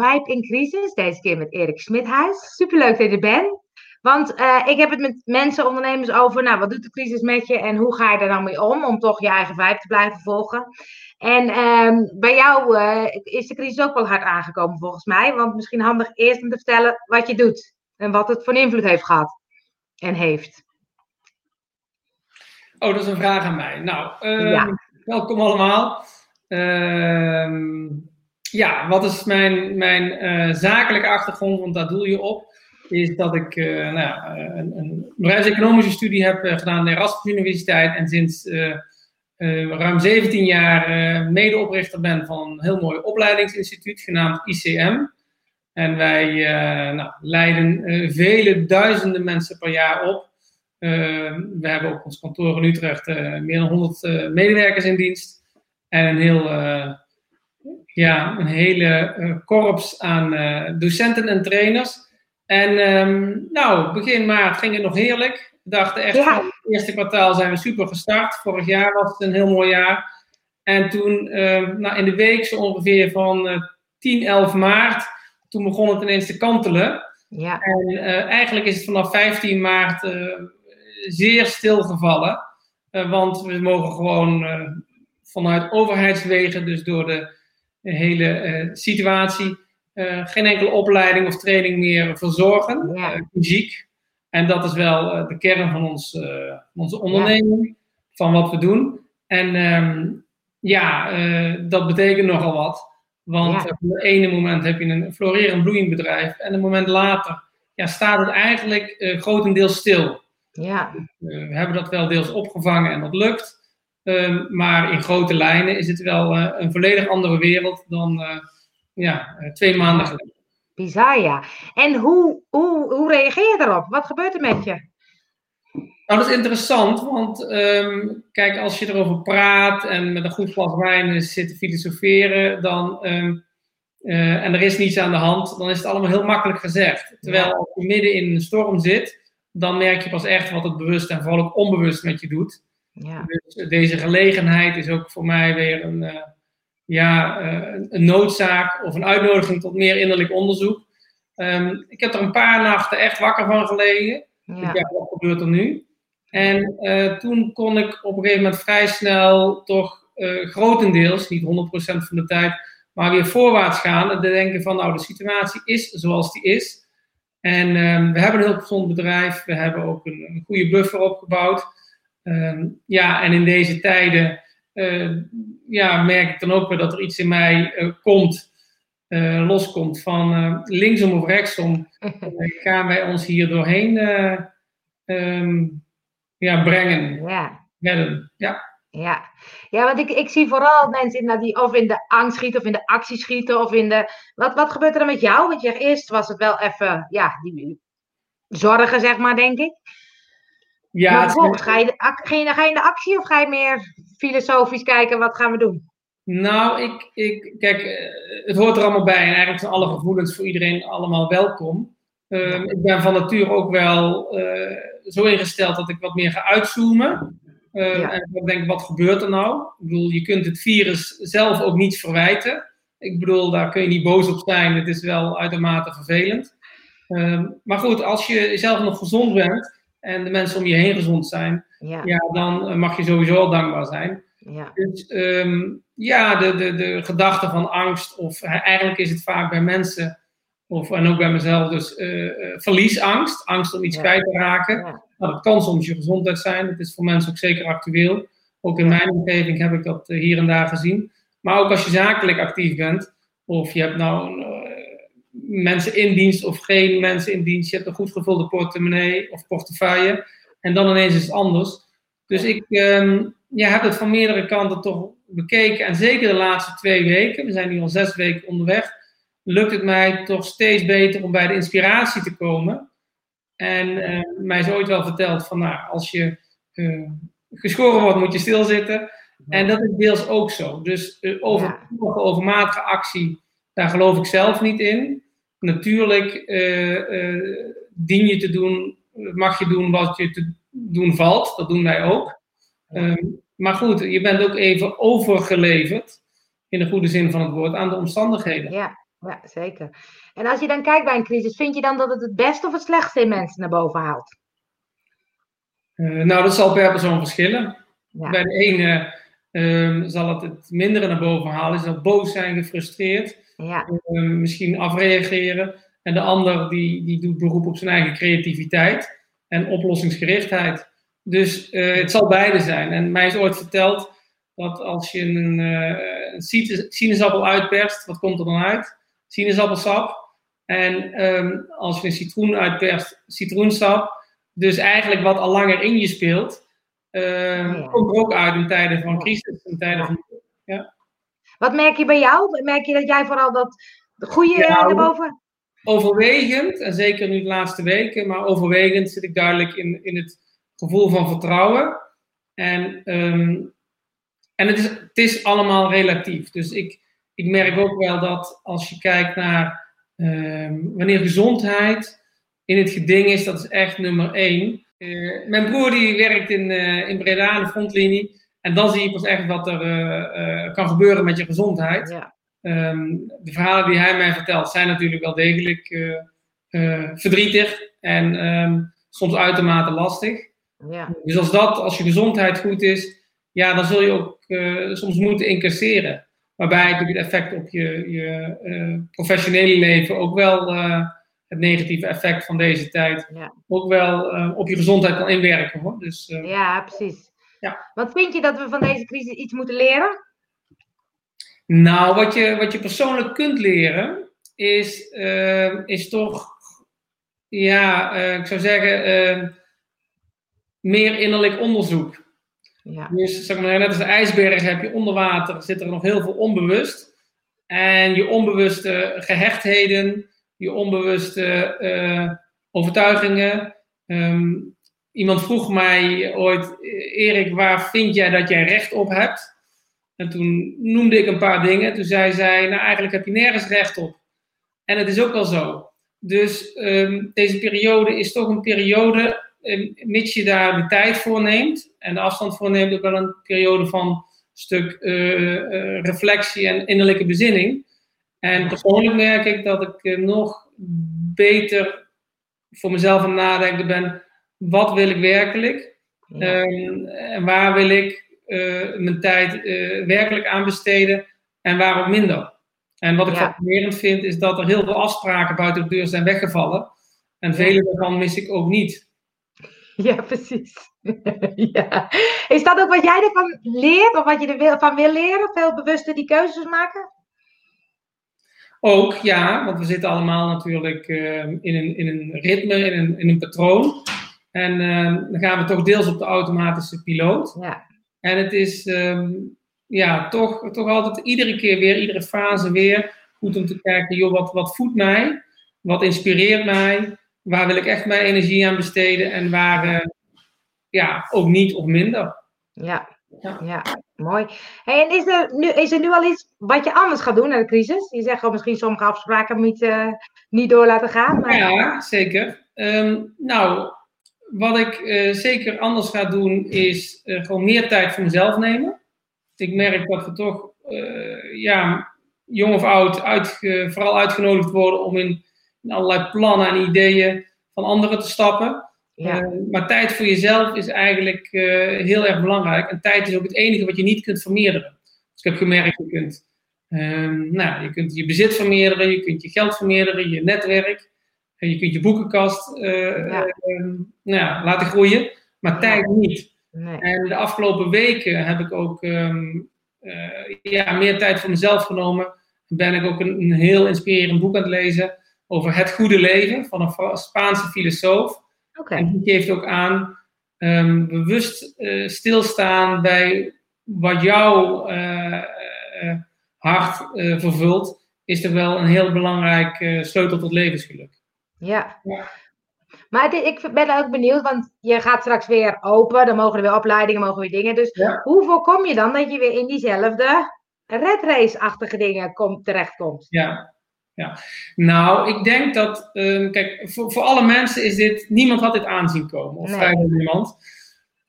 Vibe in Crisis. Deze keer met Erik Smithuis. Superleuk dat je er bent. Want uh, ik heb het met mensen, ondernemers over, nou, wat doet de crisis met je en hoe ga je er nou mee om, om toch je eigen vibe te blijven volgen. En um, bij jou uh, is de crisis ook wel hard aangekomen volgens mij, want misschien handig eerst om te vertellen wat je doet en wat het voor invloed heeft gehad en heeft. Oh, dat is een vraag aan mij. Nou, ja. welkom allemaal. Ehm, ja, wat is mijn, mijn zakelijke achtergrond, want daar doel je op is dat ik uh, nou eh, een, een bedrijfseconomische studie heb gedaan aan de Erasmus Universiteit en sinds ruim 17 jaar medeoprichter ben van een heel mooi opleidingsinstituut genaamd ICM. En wij nou, leiden vele duizenden mensen per jaar op. we hebben op ons kantoor in Utrecht meer dan 100 medewerkers in dienst en een heel ja, een hele korps aan docenten en trainers. En um, nou, begin maart ging het nog heerlijk. We dachten echt, ja. het eerste kwartaal zijn we super gestart. Vorig jaar was het een heel mooi jaar. En toen, um, nou, in de week zo ongeveer van uh, 10, 11 maart, toen begon het ineens te kantelen. Ja. En eigenlijk is het vanaf 15 maart zeer stilgevallen. Want we mogen gewoon vanuit overheidswegen, dus door de hele situatie, uh, geen enkele opleiding of training meer verzorgen, ja. uh, fysiek. En dat is wel uh, de kern van ons, onze onderneming, ja. van wat we doen. En um, ja, dat betekent nogal wat. Want ja. op het ene moment heb je een florerend bloeiend bedrijf en een moment later ja, staat het eigenlijk grotendeels stil. Ja. we hebben dat wel deels opgevangen en dat lukt. Um, maar in grote lijnen is het wel een volledig andere wereld dan ja, eh, twee maanden geleden. Bizar, ja. En hoe, hoe, hoe reageer je daarop? Wat gebeurt er met je? Nou, dat is interessant, want um, kijk, als je erover praat en met een goed glas wijn zit te filosoferen, dan, um, uh, en er is niets aan de hand, dan is het allemaal heel makkelijk gezegd. Terwijl als je midden in een storm zit, dan merk je pas echt wat het bewust en vooral ook onbewust met je doet. Ja. Dus deze gelegenheid is ook voor mij weer een, uh, ja, uh, een noodzaak of een uitnodiging tot meer innerlijk onderzoek. Um, ik heb er een paar nachten echt wakker van gelegen. Ja. Ik dacht, wat gebeurt er nu? En uh, toen kon ik op een gegeven moment vrij snel toch grotendeels, niet 100% van de tijd, maar weer voorwaarts gaan en denken van nou de situatie is zoals die is. En um, we hebben een heel gezond bedrijf, we hebben ook een, een goede buffer opgebouwd. Um, ja, en in deze tijden uh, ja, merk ik dan ook weer dat er iets in mij uh, komt, uh, loskomt van linksom of rechtsom. gaan wij ons hier doorheen um, ja, brengen, ja. redden. Ja. Ja. ja, want ik, ik zie vooral mensen die of in de angst schieten of in de actie schieten of in de... Wat, wat gebeurt er dan met jou? Want je, eerst was het wel even, ja, die zorgen zeg maar, denk ik. Ja, vervolgens, ga je, de, ga, je, in de actie of ga je meer filosofisch kijken, wat gaan we doen? Nou, ik, ik, kijk, eh, het hoort er allemaal bij en eigenlijk zijn alle gevoelens voor iedereen allemaal welkom. Uh, ik ben van nature ook wel uh, zo ingesteld dat ik wat meer ga uitzoomen. Uh, ja. En ik denk, wat gebeurt er nou? Ik bedoel, je kunt het virus zelf ook niet verwijten. Ik bedoel, daar kun je niet boos op zijn. Het is wel uitermate vervelend. Ehm, maar goed, als je zelf nog gezond bent, en de mensen om je heen gezond zijn, ja. ja dan eh, mag je sowieso al dankbaar zijn. Ja. Dus um, ja, de, de, de gedachte van angst, of eigenlijk is het vaak bij mensen, of, en ook bij mezelf, dus uh, uh, verliesangst, angst om iets ja. kwijt te raken. Ja. Nou, dat kan soms je gezondheid zijn, dat is voor mensen ook zeker actueel. Ook in mijn omgeving heb ik dat hier en daar gezien. Maar ook als je zakelijk actief bent, of je hebt nou een, mensen in dienst of geen mensen in dienst. Je hebt een goed gevulde portemonnee of portefeuille. En dan ineens is het anders. Dus ik um, ja, heb het van meerdere kanten toch bekeken. En zeker de laatste twee weken, we zijn nu al zes weken onderweg, lukt het mij toch steeds beter om bij de inspiratie te komen. En uh, mij is ooit wel verteld van, nou, als je uh, geschoren wordt, moet je stilzitten. En dat is deels ook zo. Dus uh, over, ja. overmatige actie, daar geloof ik zelf niet in natuurlijk uh, dien je te doen, mag je doen wat je te doen valt. Dat doen wij ook. Um, maar goed, je bent ook even overgeleverd, in de goede zin van het woord, aan de omstandigheden. Ja. Ja, zeker. En als je dan kijkt bij een crisis, vind je dan dat het het beste of het slechtste in mensen naar boven haalt? Uh, nou, dat zal per persoon verschillen. Bij de ene um, zal het het mindere naar boven halen, is dat boos zijn, gefrustreerd, ja. um, misschien afreageren. En de ander die, die doet beroep op zijn eigen creativiteit en oplossingsgerichtheid. Dus uh, het zal beide zijn. En mij is ooit verteld dat als je een, uh, een sinaasappel uitperst, wat komt er dan uit? Sinaasappelsap. En um, als je een citroen uitperst, citroensap. Dus eigenlijk wat al langer in je speelt, uh, komt er ook uit in tijden van crisis, in tijden van. Ja. Wat merk je bij jou? Merk je dat jij vooral dat goede ja, naar boven? Overwegend, en zeker nu de laatste weken, maar overwegend zit ik duidelijk in, in het gevoel van vertrouwen. En, um, en het, is, het is allemaal relatief. Dus ik, ik merk ook wel dat als je kijkt naar um, wanneer gezondheid in het geding is, dat is echt nummer één. Uh, mijn broer die werkt in, uh, in Breda, de frontlinie. En dan zie je pas echt wat er uh, kan gebeuren met je gezondheid. Ja. Um, de verhalen die hij mij vertelt zijn natuurlijk wel degelijk verdrietig en um, soms uitermate lastig. Ja. Dus als dat, als je gezondheid goed is, ja, dan zul je ook soms moeten incasseren. Waarbij het effect op je, je professionele leven ook wel het negatieve effect van deze tijd ja. ook wel op je gezondheid kan inwerken. Hoor. Dus, ja, precies. Ja. Wat vind je dat we van deze crisis iets moeten leren? Nou, wat je, wat je persoonlijk kunt leren, is, uh, is toch, ja, ik zou zeggen, meer innerlijk onderzoek. Ja. Dus zeg maar, net als een ijsberg heb je onder water, zit er nog heel veel onbewust. En je onbewuste gehechtheden, je onbewuste uh, overtuigingen. Um, iemand vroeg mij ooit, Erik, waar vind jij dat jij recht op hebt? En toen noemde ik een paar dingen. Toen zei zij, nou eigenlijk heb je nergens recht op. En het is ook wel zo. Dus um, deze periode is toch een periode, um, mits je daar de tijd voor neemt en de afstand voor neemt, ook wel een periode van stuk uh, uh, reflectie en innerlijke bezinning. En persoonlijk merk ik dat ik uh, nog beter voor mezelf aan het nadenken ben. Wat wil ik werkelijk? Ja. Um, en waar wil ik uh, mijn tijd uh, werkelijk aan besteden? En waarom minder? En wat ik Ja. fascinerend vind, is dat er heel veel afspraken buiten de deur zijn weggevallen. En vele daarvan mis ik ook niet. Ja, precies. ja. Is dat ook wat jij ervan leert of wat je ervan wil leren? Veel bewuster die keuzes maken? Ook, ja, want we zitten allemaal natuurlijk uh, in, een, in een ritme, in een, in een patroon. En uh, dan gaan we toch deels op de automatische piloot. Ja. En het is um, ja, toch, toch altijd iedere keer weer, iedere fase weer, goed om te kijken, joh, wat, wat voedt mij? Wat inspireert mij? Waar wil ik echt mijn energie aan besteden? En waar uh, ja, ook niet of minder. Ja, Ja. ja. mooi. Hey, en is er, nu, is er nu al iets wat je anders gaat doen na de crisis? Je zegt al misschien sommige afspraken niet, uh, niet door laten gaan. Maar... Ja, zeker. Um, nou, wat ik uh, zeker anders ga doen, is uh, gewoon meer tijd voor mezelf nemen. Ik merk dat we toch, uh, ja, jong of oud, uitge, vooral uitgenodigd worden om in, in, allerlei plannen en ideeën van anderen te stappen. Ja. maar tijd voor jezelf is eigenlijk heel erg belangrijk. En tijd is ook het enige wat je niet kunt vermeerderen. Dus ik heb gemerkt, je kunt, um, nou, je kunt je bezit vermeerderen, je kunt je geld vermeerderen, je netwerk. Je kunt je boekenkast uh, Ja. uh, nou ja, laten groeien, maar Ja. tijd niet. Nee. En de afgelopen weken heb ik ook um, uh, ja, meer tijd voor mezelf genomen. Ben ik ook een, een, heel inspirerend boek aan het lezen over het goede leven van een Spaanse filosoof. Okay. En die geeft ook aan um, bewust uh, stilstaan bij wat jouw hart vervult, is er wel een heel belangrijk sleutel tot levensgeluk. Ja. ja. Maar dit, ik ben ook benieuwd, want je gaat straks weer open, dan mogen er weer opleidingen, mogen weer dingen. Dus ja. hoe voorkom je dan dat je weer in diezelfde red race-achtige dingen komt, terechtkomt? Ja. ja, nou, ik denk dat, um, kijk, voor, voor alle mensen is dit, niemand had dit aanzien komen, of Nee. vrijwel niemand.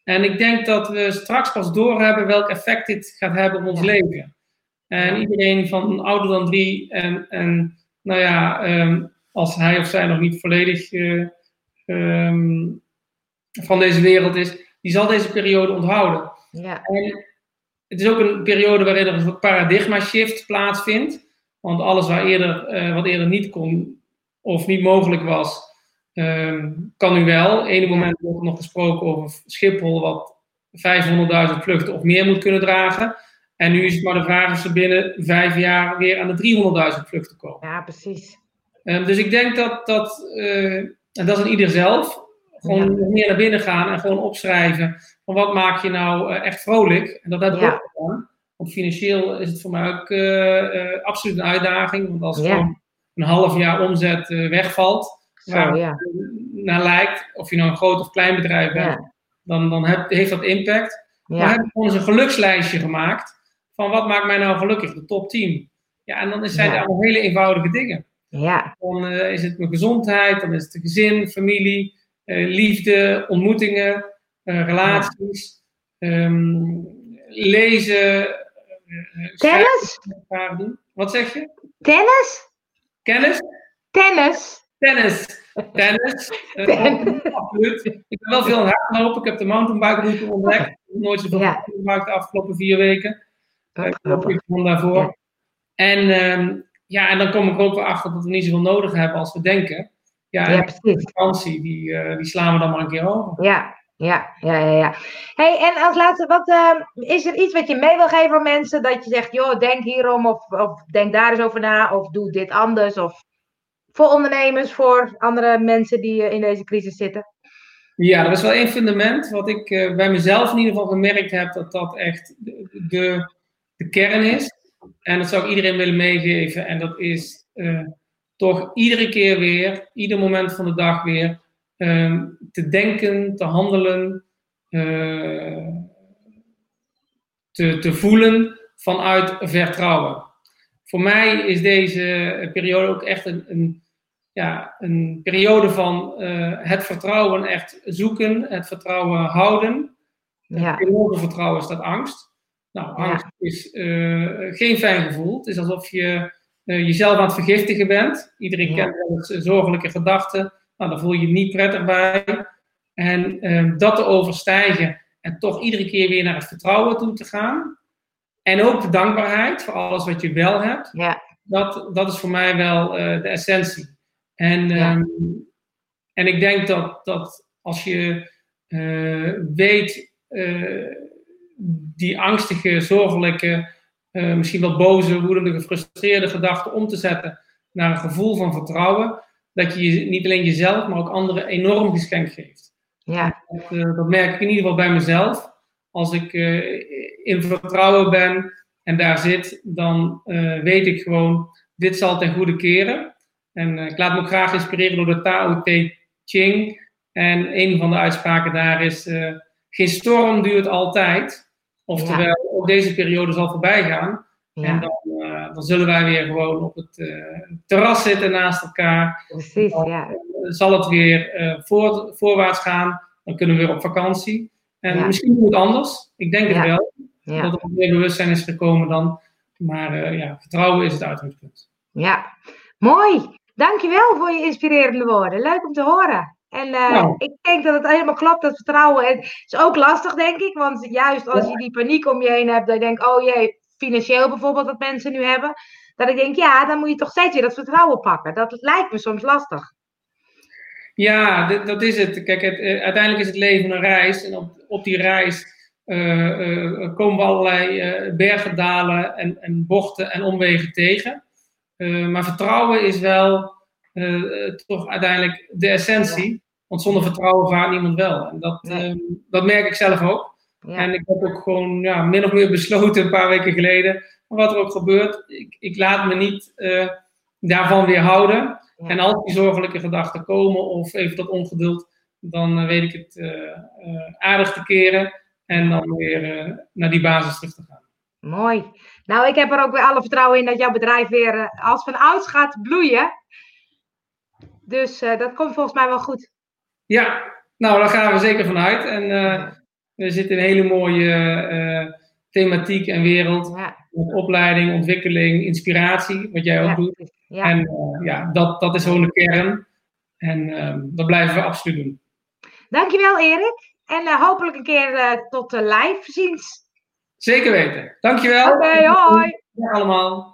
En ik denk dat we straks pas doorhebben welk effect dit gaat hebben op ons Ja. leven. En iedereen van ouder dan drie en, en nou ja, ehm, als hij of zij nog niet volledig ehm, van deze wereld is, die zal deze periode onthouden. Ja. En het is ook een periode waarin er een paradigma shift plaatsvindt. Want alles waar eerder, eh, wat eerder niet kon of niet mogelijk was, ehm, kan nu wel. Ene moment wordt er nog gesproken over Schiphol, wat 500.000 vluchten of meer moet kunnen dragen. En nu is het maar de vraag of ze binnen vijf jaar weer aan de 300.000 vluchten komen. Ja, precies. Um, dus ik denk dat dat, uh, en dat is aan ieder zelf, gewoon ja. meer naar binnen gaan en gewoon opschrijven van wat maak je nou uh, echt vrolijk. En dat heb ik ja. ook gedaan. Want financieel is het voor mij ook uh, absoluut een uitdaging. Want als ja. gewoon een half jaar omzet wegvalt, Zo, waar ja. naar lijkt, of je nou een groot of klein bedrijf bent, dan, dan heb, heeft dat impact. Maar heb ik gewoon eens een gelukslijstje gemaakt van wat maakt mij nou gelukkig, de top 10. Ja, en dan zijn het allemaal hele eenvoudige dingen. Ja. Dan is het mijn gezondheid, dan is het de gezin, familie, liefde, ontmoetingen, relaties, um, lezen. Tennis? Wat zeg je? Tennis? Kennis? Tennis. Tennis. Tennis. Uh, absoluut. Ik ben wel veel aan het hardlopen. Ik heb de mountainbike ontdekt. Ik heb nooit zoveel ja. gemaakt de afgelopen vier weken. Ik heb daarvoor. Ja. En, um, ja, en dan kom ik ook weer achter dat we niet zoveel nodig hebben als we denken. Ja, ja precies. De vakantie, die, uh, die slaan we dan maar een keer over. Ja, ja, ja, ja. ja. Hey, en als laatste, wat, uh, is er iets wat je mee wil geven aan mensen? Dat je zegt, joh, denk hierom of, of denk daar eens over na of doe dit anders. Of voor ondernemers, voor andere mensen die uh, in deze crisis zitten? Ja, dat is wel één fundament wat ik uh, bij mezelf in ieder geval gemerkt heb dat dat echt de, de, de kern is. En dat zou ik iedereen willen meegeven. En dat is toch iedere keer weer, ieder moment van de dag weer, um, te denken, te handelen, uh, te, te voelen vanuit vertrouwen. Voor mij is deze periode ook echt een, een ja, een periode van uh, het vertrouwen echt zoeken, het vertrouwen houden. Ja. Tegenover vertrouwen staat angst. Nou, angst ja. is uh, geen fijn gevoel. Het is alsof je uh, jezelf aan het vergiftigen bent. Iedereen ja. kent wel eens zorgelijke gedachten. Nou, daar voel je je niet prettig bij. En um, dat te overstijgen en toch iedere keer weer naar het vertrouwen toe te gaan. En ook de dankbaarheid voor alles wat je wel hebt. Ja. Dat, dat is voor mij wel uh, de essentie. En, ja. um, en ik denk dat, dat als je weet die angstige, zorgelijke, misschien wel boze, woedende, gefrustreerde gedachten om te zetten naar een gevoel van vertrouwen, dat je niet alleen jezelf, maar ook anderen enorm geschenk geeft. Ja. Dat, uh, dat, merk ik in ieder geval bij mezelf. Als ik uh, in vertrouwen ben en daar zit, dan weet ik gewoon, dit zal ten goede keren. En ik laat me ook graag inspireren door de Tao Te Ching. En een van de uitspraken daar is, geen storm duurt altijd. Oftewel, ja. ook deze periode zal voorbij gaan. Ja. En dan, uh, dan, zullen wij weer gewoon op het uh, terras zitten naast elkaar. Precies, dan, ja. Uh, zal het weer uh, voor, voorwaarts gaan. Dan kunnen we weer op vakantie. En ja. misschien moet het anders. Ik denk het wel. Dat er meer bewustzijn is gekomen dan. Maar ja, vertrouwen is het uitgangspunt. Ja, mooi. Dankjewel voor je inspirerende woorden. Leuk om te horen. En uh, nou. ik denk dat het helemaal klopt, dat vertrouwen. Het is ook lastig, denk ik. Want juist als je die paniek om je heen hebt, dat je denkt, oh jee, financieel bijvoorbeeld, wat mensen nu hebben. Dat ik denk, ja, dan moet je toch steeds weer dat vertrouwen pakken. Dat lijkt me soms lastig. Ja, dat, dat is het. Kijk, het, uh, uiteindelijk is het leven een reis. En op, op die reis uh, uh, komen we allerlei bergen, dalen en, en, bochten en omwegen tegen. maar vertrouwen is wel toch uiteindelijk de essentie. Want zonder vertrouwen vaart niemand wel. En dat, nee. dat merk ik zelf ook. Ja. En ik heb ook gewoon ja, min of meer besloten een paar weken geleden, wat er ook gebeurt, ik, ik laat me niet uh, daarvan weerhouden. Ja. En als die zorgelijke gedachten komen of even dat ongeduld, dan uh, weet ik het uh, aardig te keren en dan weer naar die basis terug te gaan. Mooi. Nou, ik heb er ook weer alle vertrouwen in dat jouw bedrijf weer als van ouds gaat bloeien. Dus dat komt volgens mij wel goed. Ja, nou, daar gaan we zeker vanuit. En we zitten in een hele mooie uh, thematiek en wereld. Ja. Met opleiding, ontwikkeling, inspiratie, wat jij ook ja. doet. Ja. En uh, ja, dat, dat is gewoon de kern. En uh, dat blijven we absoluut doen. Dankjewel Erik. En uh, hopelijk een keer uh, tot live ziens. Zeker weten. Dankjewel. Oké, okay, hoi. allemaal.